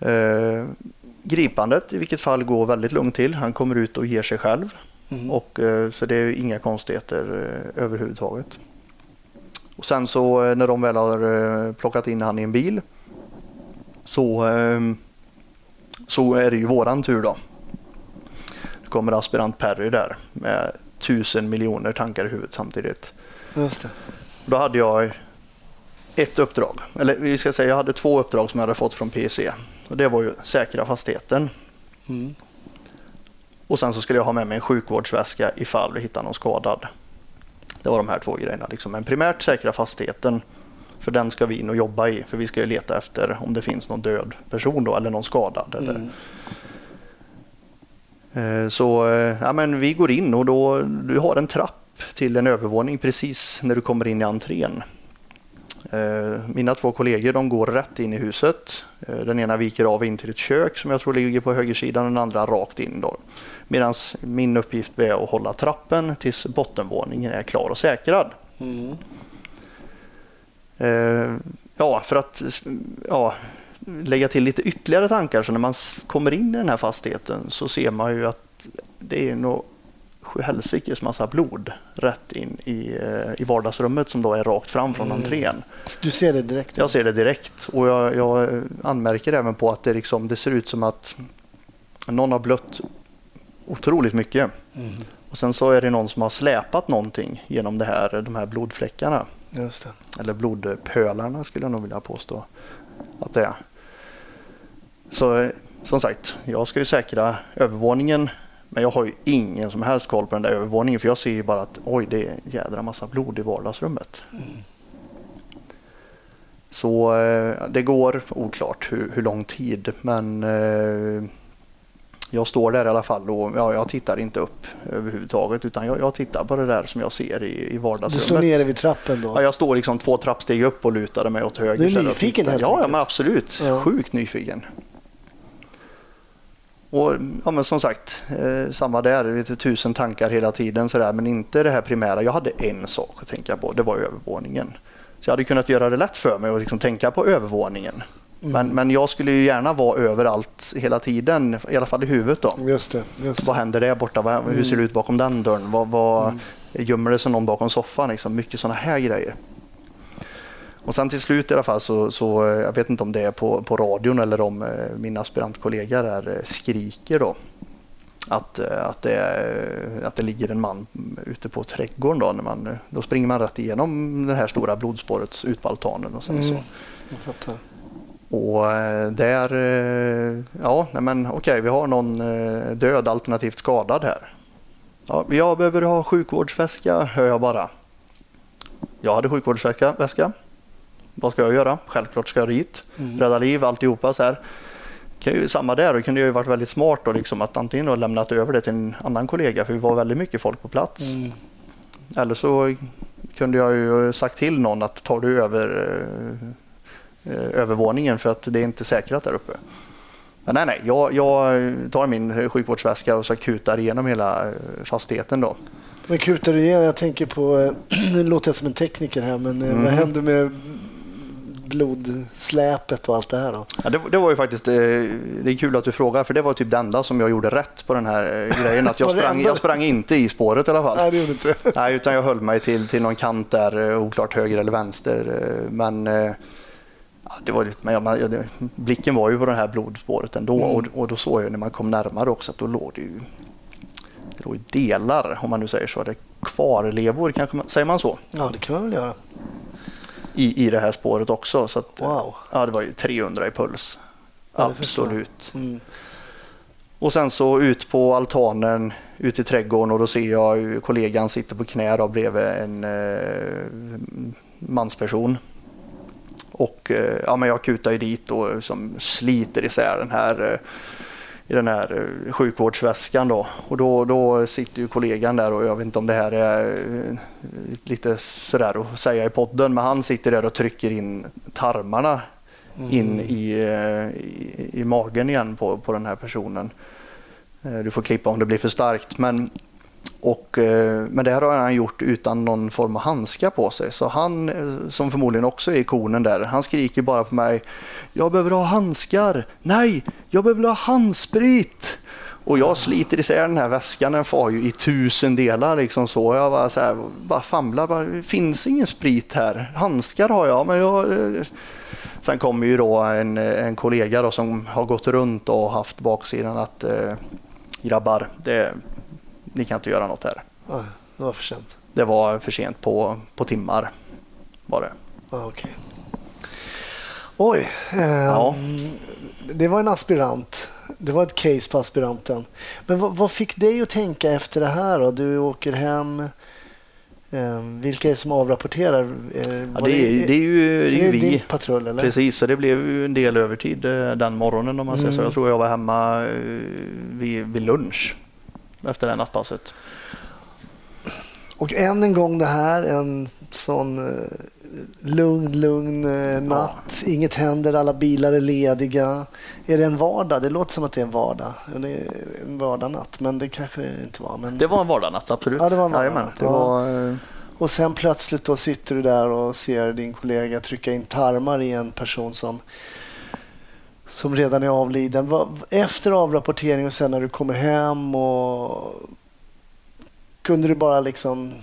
Eh, gripandet i vilket fall går väldigt lugnt till. Han kommer ut och ger sig själv. Mm. Och, eh, så det är inga konstigheter eh, överhuvudtaget. Och sen så eh, när de väl har plockat in han i en bil så, eh, så är det ju våran tur då. Det kommer aspirant Perry där med tusen miljoner tankar i huvudet samtidigt. Just det. Då hade jag ett uppdrag, eller vi ska säga jag hade två uppdrag som jag hade fått från PC. Och det var ju säkra fastigheten Mm. och sen så skulle jag ha med mig en sjukvårdsväska ifall vi hittar någon skadad. Det var de här två grejerna. Liksom. Men primärt säkra fastigheten. För den ska vi in och jobba i. För vi ska ju leta efter om det finns någon död person då, eller någon skadad. Eller. Mm. Eh, Så eh, ja, men vi går in och då, du har en trapp till en övervåning precis när du kommer in i entrén. Eh, Mina två kollegor de går rätt in i huset. Eh, Den ena viker av in till ett kök som jag tror ligger på högersidan och den andra rakt in. Medan min uppgift är att hålla trappen tills bottenvåningen är klar och säkrad. Mm. Eh, Ja, för att ja, lägga till lite ytterligare tankar så när man kommer in i den här fastigheten så ser man ju att det är nog sjuhelsikes massa blod rätt in i, eh, i vardagsrummet som då är rakt fram från Mm. entrén. Du ser det direkt? Jag ser det direkt och jag, jag anmärker även på att det, liksom, det ser ut som att någon har blött otroligt mycket. Mm. Och sen så är det någon som har släpat någonting genom det här, de här blodfläckarna. Eller blodpölarna skulle jag nog vilja påstå att det är. Så, som sagt, jag ska ju säkra övervåningen men jag har ju ingen som helst koll på den där övervåningen för jag ser ju bara att oj, det är en jädra massa blod i vardagsrummet. Så eh, det går oklart hur, hur lång tid men eh, jag står där i alla fall och ja, jag tittar inte upp överhuvudtaget utan jag, jag tittar på det där som jag ser i, i vardagsrummet. Du står nere vid trappen då? Ja, jag står liksom två trappsteg upp och lutade mig åt höger. Du är nyfiken helt Ja, ja, men absolut. Ja. Sjukt nyfiken. Och ja, men som sagt, eh, samma där, lite tusen tankar hela tiden sådär, men inte det här primära. Jag hade en sak att tänka på, det var övervåningen. Så jag hade kunnat göra det lätt för mig och liksom tänka på övervåningen. Mm. Men, men jag skulle ju gärna vara överallt hela tiden, i alla fall i huvudet då. Just det. Just det. Vad händer där borta? Vad, Hur ser det ut bakom den dörren? Vad, vad, Gömmer det sig någon bakom soffan? Liksom, mycket sådana här grejer. Och sen till slut i alla fall så, så eh, jag vet inte om det är på, på radion eller om eh, min aspirantkollega där eh, skriker då. Att, att, det, att det ligger en man ute på trädgården då. När man, då springer man rätt igenom det här stora blodspåret ut på altanen och sen så Mm. Fattar. och där, ja, nej men okej, vi har någon död alternativt skadad här. Ja, jag behöver ha sjukvårdsväska, hör jag bara. Jag hade sjukvårdsväska. Väska. Vad ska jag göra? Självklart ska jag dit. Mm. Rädda liv, alltihopa så här. Kan ju, samma där, då kunde jag ju varit väldigt smart då, liksom, att antingen då lämnat över det till en annan kollega för vi var väldigt mycket folk på plats. Mm. Eller så kunde jag ju sagt till någon att tar du över eh, övervåningen för att det är inte säkrat där uppe. Men nej, nej, jag, jag tar min sjukvårdsväska och så kutar igenom hela eh, fastigheten då. Men kutar du igen? Jag tänker på, eh, <clears throat> nu låter jag som en tekniker här, men eh, Mm. vad händer med blodsläpet och allt det här då? Ja, det, det var ju faktiskt, eh, det är kul att du frågar för det var typ det enda som jag gjorde rätt på den här eh, <laughs> grejen. Att jag, sprang, jag sprang inte i spåret i alla fall. Nej, det gjorde inte. <laughs> Nej, utan jag höll mig till, till någon kant där, eh, oklart höger eller vänster. Men ja, det var lite, men jag, jag, blicken var ju på det här blodspåret ändå Mm. och, och då såg jag när man kom närmare också att då låg det ju, det låg delar, om man nu säger så, det kvarlevor, kanske man, säger man så, Ja, det kan man väl göra. I, i det här spåret också. Så att, Wow. Ja, det var ju 300 i puls. Ja. Absolut. Mm. Och sen så ut på altanen, ut i trädgården och då ser jag ju kollegan sitter på knä då bredvid en eh, mansperson. Och eh, ja, men jag kutar ju dit och som sliter isär den här eh, i den här eh, sjukvårdsväskan då. Och då, då sitter ju kollegan där och jag vet inte om det här är eh, lite sådär att säga i podden men han sitter där och trycker in tarmarna in i, eh, i, i magen igen på, på den här personen. Du får klippa om det blir för starkt. Men, och, eh, men det här har han gjort utan någon form av handskar på sig. Så han, eh, som förmodligen också är ikonen där, han skriker bara på mig. Jag behöver ha handskar. Nej, jag behöver ha handsprit. Och jag sliter isär den här väskan, den far ju i tusen delar liksom så. Jag bara, så här, bara famlar, bara, det finns ingen sprit här. Handskar har jag, men jag... Eh. Sen kommer ju då en, en kollega då som har gått runt och haft baksidan att eh, grabbar, det, ni kan inte göra något här. Ja, det var för sent. Det var för sent på, på timmar. Var det. Ja, okej. Oj. ehm, Ja. Det var en aspirant. Det var ett case på aspiranten. Men vad, vad fick dig att tänka efter det här då? Du åker hem. Ehm, vilka är det som avrapporterar? Eh, Ja, det, är, det är ju, det är ju det din vi. patrull eller? Precis, så det blev ju en del övertid eh, den morgonen om man säger så. Mm. Jag tror jag var hemma eh, vid, vid lunch efter det här nattpasset. Och än en gång det här, en sån eh, lugn, lugn eh, natt. Inget händer, alla bilar är lediga. Är det en vardag? Det låter som att det är en vardag. Det är en vardagsnatt, men det kanske det inte var. Men... Det var en vardagsnatt, absolut. Ja, det var en vardagsnatt, ja. var, eh, Och sen plötsligt då sitter du där och ser din kollega trycka in tarmar i en person som, som redan är avliden. Efter avrapportering och sen när du kommer hem och kunde du bara liksom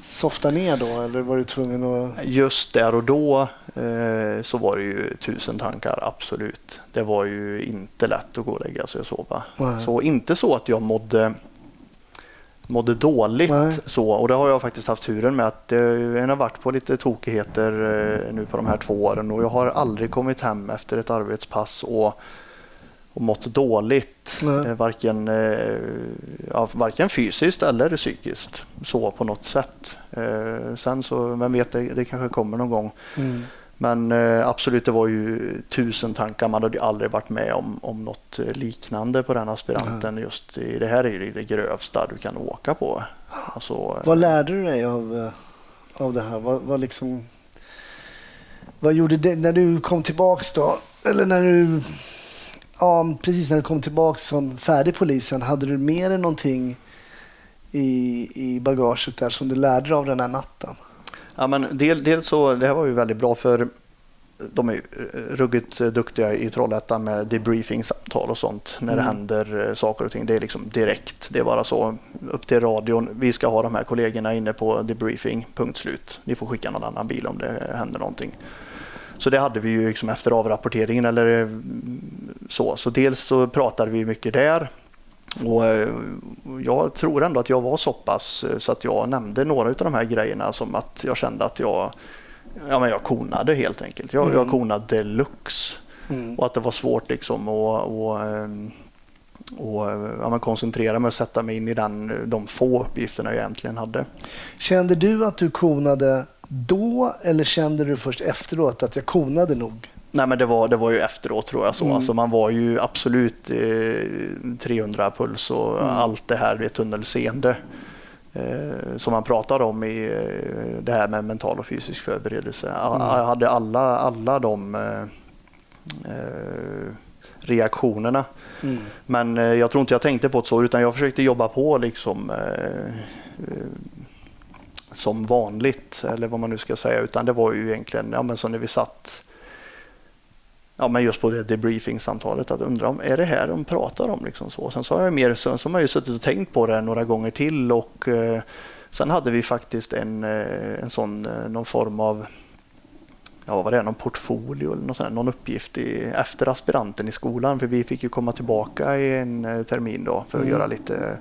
softa ner då eller var du tvungen att... Just där och då eh, så var det ju tusen tankar, absolut. Det var ju inte lätt att gå och lägga sig och sova. Nej. Så inte så att jag mådde, mådde dåligt Nej. så. Och det har jag faktiskt haft turen med att eh, jag har varit på lite tokigheter eh, nu på de här två åren och jag har aldrig kommit hem efter ett arbetspass och och mått dåligt. Nej. Eh, Varken, ja, varken fysiskt eller psykiskt. Så på något sätt. Sen så, vem vet, det, det kanske kommer någon gång. Mm. Men eh, absolut, det var ju tusen tankar. Man hade ju aldrig varit med om, om något eh, liknande på den aspiranten. Just i, det här är ju det grövsta du kan åka på. Alltså, eh, Vad lärde du dig av, av det här? Vad, vad, liksom, vad gjorde det när du kom tillbaks då? Eller när du, ja, precis när du kom tillbaks som färdig polisen, hade du med dig någonting i, i bagaget där som du lärde dig av den här natten? Ja, men del, dels så, det här var ju väldigt bra för de är eh, ruggigt duktiga i Trollhättan med debriefing-samtal och sånt när det Mm. händer eh, saker och ting. Det är liksom direkt. Det är bara så upp till radion. Vi ska ha de här kollegorna inne på debriefing, punkt slut. Ni får skicka någon annan bil om det händer någonting. Så det hade vi ju liksom efter avrapporteringen eller eh, så. Så dels så pratade vi mycket där och eh, jag tror ändå att jag var så pass eh, så att jag nämnde några av de här grejerna som att jag kände att jag, ja, men jag konade helt enkelt. Jag, Mm. jag konade deluxe Mm. och att det var svårt liksom att och, ehm, och, ja, koncentrera mig och sätta mig in i den, de få uppgifterna jag egentligen hade. Kände du att du konade då eller kände du först efteråt att jag konade nog? Nej men det var, det var ju efteråt tror jag så. Mm. Alltså man var ju absolut eh, 300 puls och Mm. allt det här vid tunnelseende. Eh, som man pratade om i eh, det här med mental och fysisk förberedelse. Mm. Jag hade alla, alla de eh, eh, reaktionerna. Mm. Men eh, jag tror inte jag tänkte på det så utan jag försökte jobba på liksom som vanligt eller vad man nu ska säga. Utan det var ju egentligen ja, men som när vi satt ja, men just på det debriefing-samtalet att undra om är det här de pratar om. Liksom så. Sen så har jag mer så, så har man ju suttit och tänkt på det några gånger till och eh, sen hade vi faktiskt en, eh, en sån, eh, någon form av ja, vad var det, någon portfolio eller någon, sån här, någon uppgift i, efter aspiranten i skolan. För vi fick ju komma tillbaka i en eh, termin då för att Mm. göra lite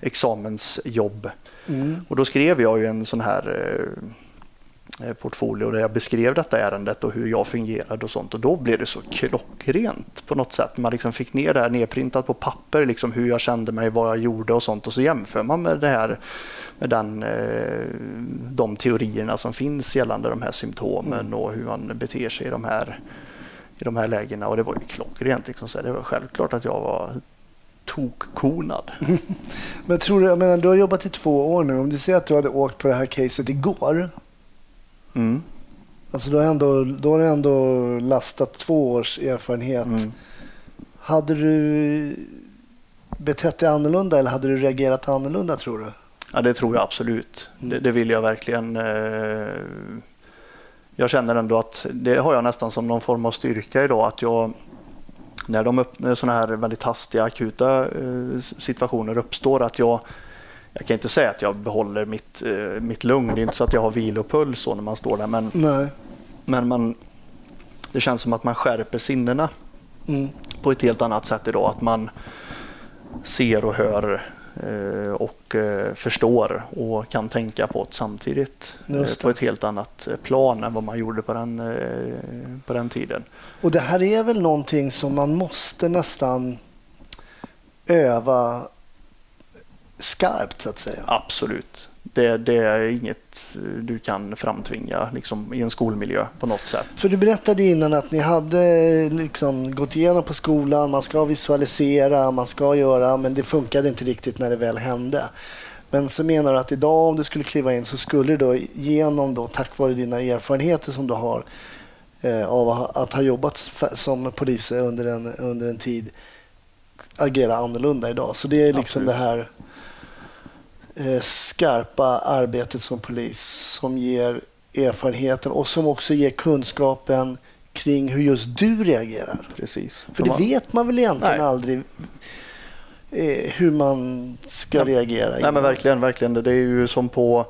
examensjobb. Mm. Och då skrev jag ju en sån här portfolio där jag beskrev detta ärendet och hur jag fungerade och sånt. Och då blev det så klockrent på något sätt. Man liksom fick ner det här nedprintat på papper, liksom hur jag kände mig, vad jag gjorde och sånt. Och så jämför man med det här med den, eh, de teorierna som finns gällande de här symptomen och hur man beter sig i de här, i de här lägena. Och det var ju klockrent. Liksom. Så det var självklart att jag var tokkonad. <laughs> Men tror du, jag menar, du har jobbat i två år nu. Om du säger att du hade åkt på det här caset igår. Mm. Alltså då, har ändå, då har du ändå lastat två års erfarenhet. Mm. Hade du betett dig annorlunda eller hade du reagerat annorlunda tror du? Ja, det tror jag absolut. Mm. Det, det vill jag verkligen. eh, Jag känner ändå att det har jag nästan som någon form av styrka idag. Att jag, när de sådana här väldigt hastiga akuta eh, situationer uppstår, att jag jag kan inte säga att jag behåller mitt, eh, mitt lugn. Det är inte så att jag har vilopuls så när man står där. Men, Nej. men man, det känns som att man skärper sinnena Mm. på ett helt annat sätt idag. Att man ser och hör eh, och eh, förstår och kan tänka på det samtidigt. eh, det. På ett helt annat plan än vad man gjorde på den, på den tiden. Och det här är väl någonting som man måste nästan öva skarpt så att säga. Absolut. Det, det är inget eh, du kan framtvinga liksom, i en skolmiljö på något sätt. För du berättade innan att ni hade liksom gått igenom på skolan, man ska visualisera, man ska göra, men det funkade inte riktigt när det väl hände. Men så menar du att idag om du skulle kliva in så skulle du då genom då, tack vare dina erfarenheter som du har eh, av att ha- jobbat som polis under en, under en tid agera annorlunda idag. Så det är liksom Absolut. det här eh, skarpa arbetet som polis som ger erfarenheten och som också ger kunskapen kring hur just du reagerar. Precis. För det man- vet man väl egentligen Nej. aldrig eh, hur man ska Ja. reagera. Nej men verkligen, verkligen. Det är ju som på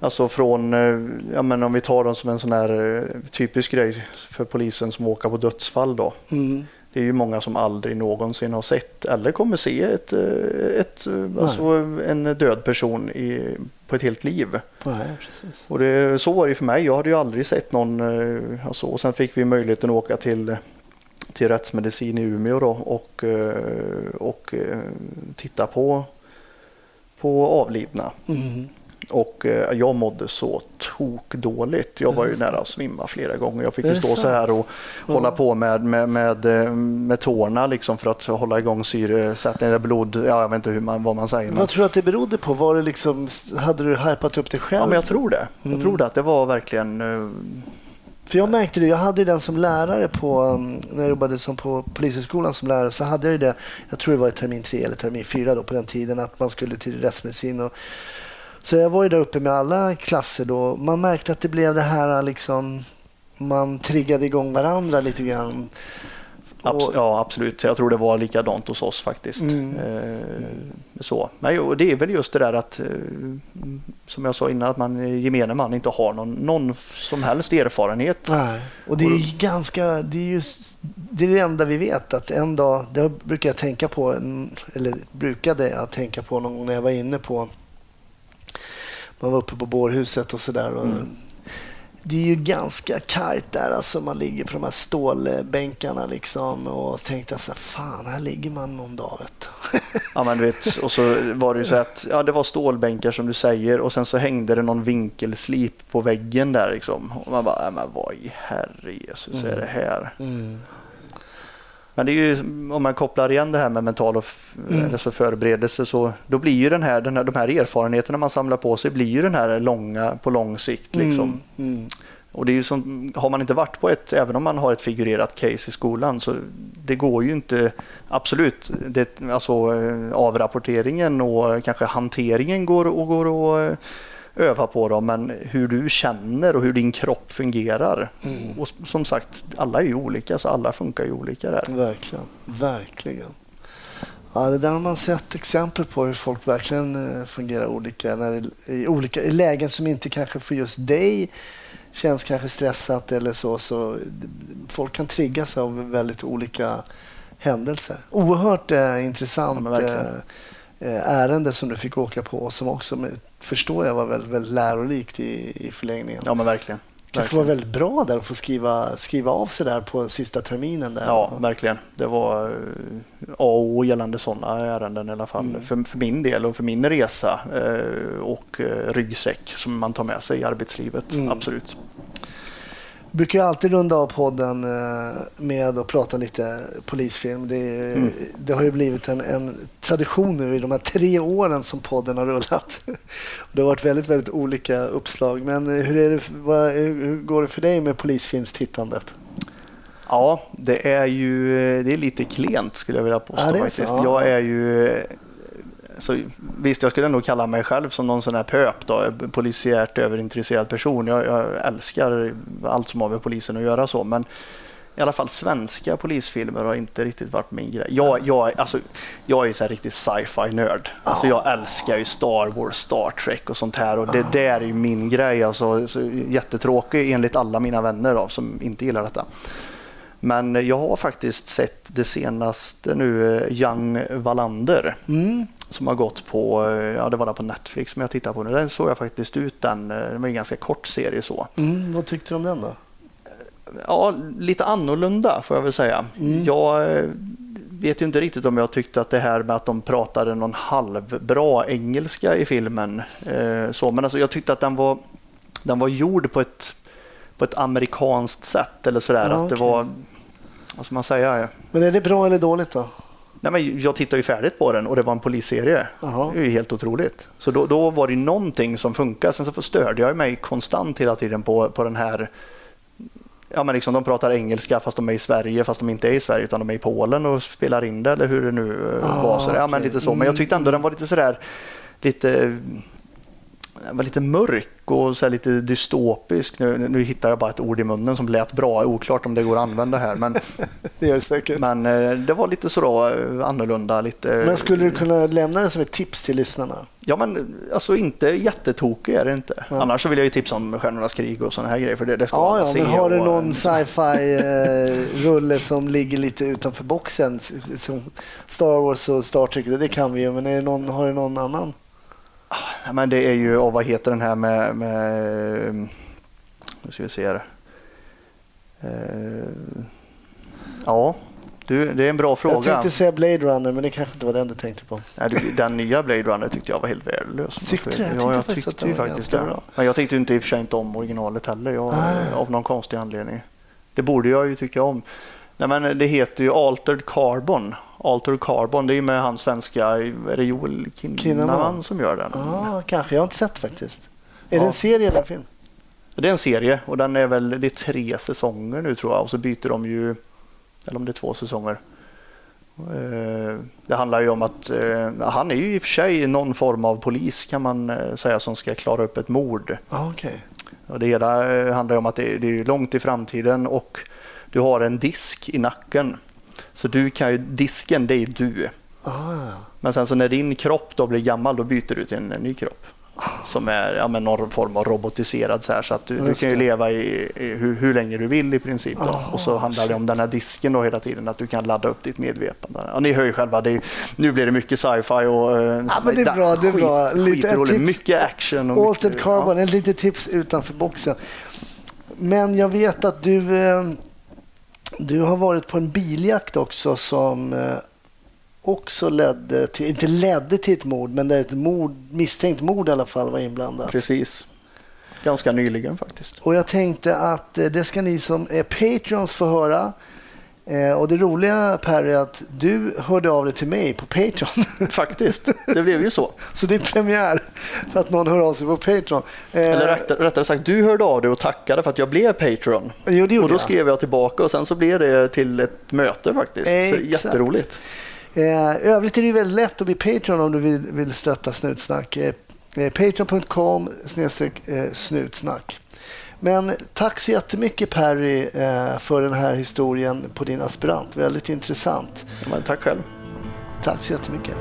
Alltså från, eh, ja men om vi tar dem som en sån här eh, typisk grej för polisen som åker på dödsfall då. Mm. Det är ju många som aldrig någonsin har sett eller kommer se ett, eh, ett, eh, alltså en död person i, på ett helt liv. Nej, precis. Och det, så var det för mig. Jag hade ju aldrig sett någon. eh, Alltså, och sen fick vi möjligheten att åka till, till rättsmedicin i Umeå då och, och titta på, på avlidna. Mm. Och eh, jag mådde så tokdåligt. Jag var ju nära att svimma flera gånger. Jag fick ju stå så här och hålla på med, med, med, eh, med tårna liksom för att hålla igång syresättningen eller blod. Ja, jag vet inte hur man, vad man säger. Men, Vad tror du att det berodde på? Var det liksom, hade du hypat upp dig själv? ja, men jag tror det. Mm. Jag tror det. Att det var verkligen... eh, För jag märkte det, jag hade ju den som lärare på, um, när jag jobbade som på Polishögskolan som lärare så hade jag ju det, jag tror det var i termin tre eller termin fyra då på den tiden att man skulle till rättsmedicin. Och, så jag var ju där uppe med alla klasser då. Man märkte att det blev det här liksom, man triggade igång varandra lite grann. Abs- ja, absolut. Jag tror det var likadant hos oss faktiskt. Mm. Eh, så. Men jo, det är väl just det där att, eh, som jag sa innan, att man gemene man inte har någon, någon som helst erfarenhet. Nej. Och det är ju ganska, det är ju det, är det enda vi vet att en dag, det brukar jag tänka på, eller brukade jag tänka på någon gång när jag var inne på, man var uppe på bårhuset och sådär. och Det är ju ganska kargt där, alltså man ligger på de här stålbänkarna liksom och tänkte så här, fan här ligger man någon dag. Vet du." Ja, men du vet, och så var det ju så att ja, det var stålbänkar som du säger och sen så hängde det någon vinkelslip på väggen där liksom. Och man bara, "Nej, men vad i herre Jesus är det här? Men det är ju om man kopplar igen det här med mental och Mm. alltså förberedelse så då blir ju den här, den här, de här erfarenheterna man samlar på sig blir ju den här långa på lång sikt liksom. Mm, mm. Och det är ju som, har man inte varit på ett, även om man har ett figurerat case i skolan, så det går ju inte, absolut, det, alltså eh, avrapporteringen och kanske hanteringen går och går att eh, öva på dem, men hur du känner och hur din kropp fungerar. Mm. Och som sagt, alla är ju olika, så alla funkar ju olika där. Verkligen, verkligen. Ja, det där har man sett exempel på hur folk verkligen eh, fungerar olika. När I olika i lägen som inte kanske för just dig känns kanske stressat eller så. så folk kan triggas av väldigt olika händelser. Oerhört eh, intressant Ja, eh, eh, ärende som du fick åka på som också förstår jag var väldigt, väldigt lärorikt i, i förlängningen. Ja, men verkligen. kanske var väldigt bra där att få skriva, skriva av sig där på sista terminen. Där. Ja, verkligen. Det var eh, A och O gällande sådana ärenden i alla fall. Mm. För, för min del och för min resa eh, och eh, ryggsäck som man tar med sig i arbetslivet. Mm. Absolut. Brukar ju alltid runda av podden eh, med att prata lite polisfilm. Det, är- Mm. det har ju blivit en, en tradition nu i de här tre åren som podden har rullat. <laughs> Det har varit väldigt, väldigt olika uppslag. Men eh, hur, är det, vad, hur hur går det för dig med polisfilmstittandet? Ja, det är ju det är lite klent skulle jag vilja påstå Ja, är så, ja. Jag är ju så, visst, jag skulle nog kalla mig själv som någon sån här pöp, då, polisiärt överintresserad person. Jag, jag älskar allt som har med polisen att göra så, men i alla fall svenska polisfilmer har inte riktigt varit min grej. Jag, jag, alltså, jag är ju så här riktig sci-fi nörd. Alltså, jag älskar ju Star Wars, Star Trek och sånt här och det där är ju min grej. Alltså, så jättetråkig enligt alla mina vänner då, som inte gillar detta. Men jag har faktiskt sett det senaste nu, eh, Young Wallander, Mm som har gått på, eh, ja det var där på Netflix som jag tittar på nu. Den såg jag faktiskt ut den, eh, det var en ganska kort serie så. Mm, vad tyckte du om den då? Ja, lite annorlunda får jag väl säga. Mm. Jag eh, vet inte riktigt om jag tyckte att det här med att de pratade någon halvbra engelska i filmen, eh, så, men alltså jag tyckte att den var, den var gjord på ett, på ett amerikanskt sätt eller sådär. Ja, att det okej. var, vad ska man säga? Men är det bra eller dåligt då? Nej, men jag tittade ju färdigt på den och det var en polisserie. Jaha. Det är ju helt otroligt. Så då, då var det någonting som funkar. Sen så förstörde jag mig konstant hela tiden på, på den här Ja men liksom de pratar engelska fast de är i Sverige fast de inte är i Sverige utan de är i Polen och spelar in det eller hur det nu eh, Ah, var. Så, ja men lite så. Men jag tyckte ändå den var lite sådär lite var lite mörk och så lite dystopisk. Nu, nu hittar jag bara ett ord i munnen som lät bra. Oklart om det går att använda här. Men, <laughs> Det gör det säkert. Men, men eh, det var lite så eh, annorlunda. Lite, skulle du kunna lämna det som ett tips till lyssnarna? Ja men alltså inte jättetokig är det inte. Ja. Annars så vill jag ju tipsa om Stjärnornas krig och sådana här grejer för det, det ska Ja, ja se. men har du någon eh, sci-fi eh, som ligger lite utanför boxen? Som Star Wars och Star Trek, det kan vi ju. Men är det någon, har du någon annan? Ja, men det är ju, och vad heter den här med, med nu ska vi se här. Eh, Ja, du, det är en bra Jag fråga. tänkte säga Blade Runner, men det kanske inte var den du tänkte på. Nej, du, den nya Blade Runner tyckte jag var helt värdelös. Tyckte du det? Jag Ja, tyckte jag faktiskt att tyckte ju faktiskt det. bra. Men jag tyckte inte i och för sig inte om originalet heller, jag, Ah. av någon konstig anledning. Det borde jag ju tycka om. Nej, men det heter ju Altered Carbon. Altered Carbon, det är ju med hans svenska, är det Joel Kinnaman. Som gör den? Ja, kanske. Jag har inte sett faktiskt. Är Ja. det en serie eller en film? Det är en serie och den är väl, det är tre säsonger nu tror jag och så byter de ju, eller om det är två säsonger. Eh, Det handlar ju om att eh, han är ju i och för sig någon form av polis kan man eh, säga som ska klara upp ett mord. Ja, okej. Och det hela handlar om att det är långt i framtiden och du har en disk i nacken. Så du kan ju, disken det är du. Ah, ja, ja. Men sen så när din kropp då blir gammal då byter du till en, en ny kropp. Som är ja, någon form av robotiserad så här så att du, du kan ju leva i, i hur, hur länge du vill i princip. Då. Ah, och så handlar det om den här disken då hela tiden att du kan ladda upp ditt medvetande. Ja, ni hör ju själva, det är, nu blir det mycket sci-fi och eh, Ja, men det är bra, det är bra. Lite skitroligt. tips. Mycket action. Och Altered mycket, Carbon, ett litet tips utanför boxen. Men jag vet att du, eh, du har varit på en biljakt också som eh, också ledde till, inte ledde till ett mord, men där ett mord, misstänkt mord i alla fall var inblandat. precis. Ganska nyligen faktiskt. Och jag tänkte att eh, det ska ni som är Patreons få höra. Eh, och det roliga Per är att du hörde av dig till mig på Patreon. <laughs> Faktiskt, det blev ju så. <laughs> Så det är premiär för att någon hör av sig på Patreon. Eh, Eller rättare, rättare sagt, du hörde av dig och tackade för att jag blev Patreon. Jo, det Och då jag. skrev jag tillbaka och sen så blev det till ett möte faktiskt. Så Exakt. jätteroligt. Eh, övrigt är det ju väldigt lätt att bli Patreon om du vill, vill stötta Snutsnack. Eh, Patreon.com snutsnack. Men tack så jättemycket Perry eh, för den här historien på din aspirant. Väldigt intressant. Ja, tack själv. Tack så jättemycket.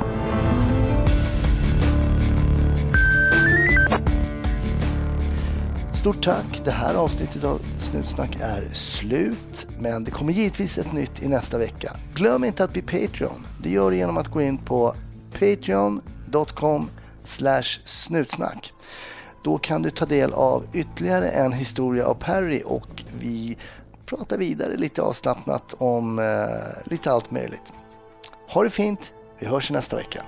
Stort tack. Det här avsnittet av Snutsnack är slut. Men det kommer givetvis ett nytt i nästa vecka. Glöm inte att bli Patreon. Det gör du genom att gå in på patreon.com snutsnack. Då kan du ta del av ytterligare en historia av Perry och vi pratar vidare lite avslappnat om eh, lite allt möjligt. Ha det fint. Vi hörs nästa vecka.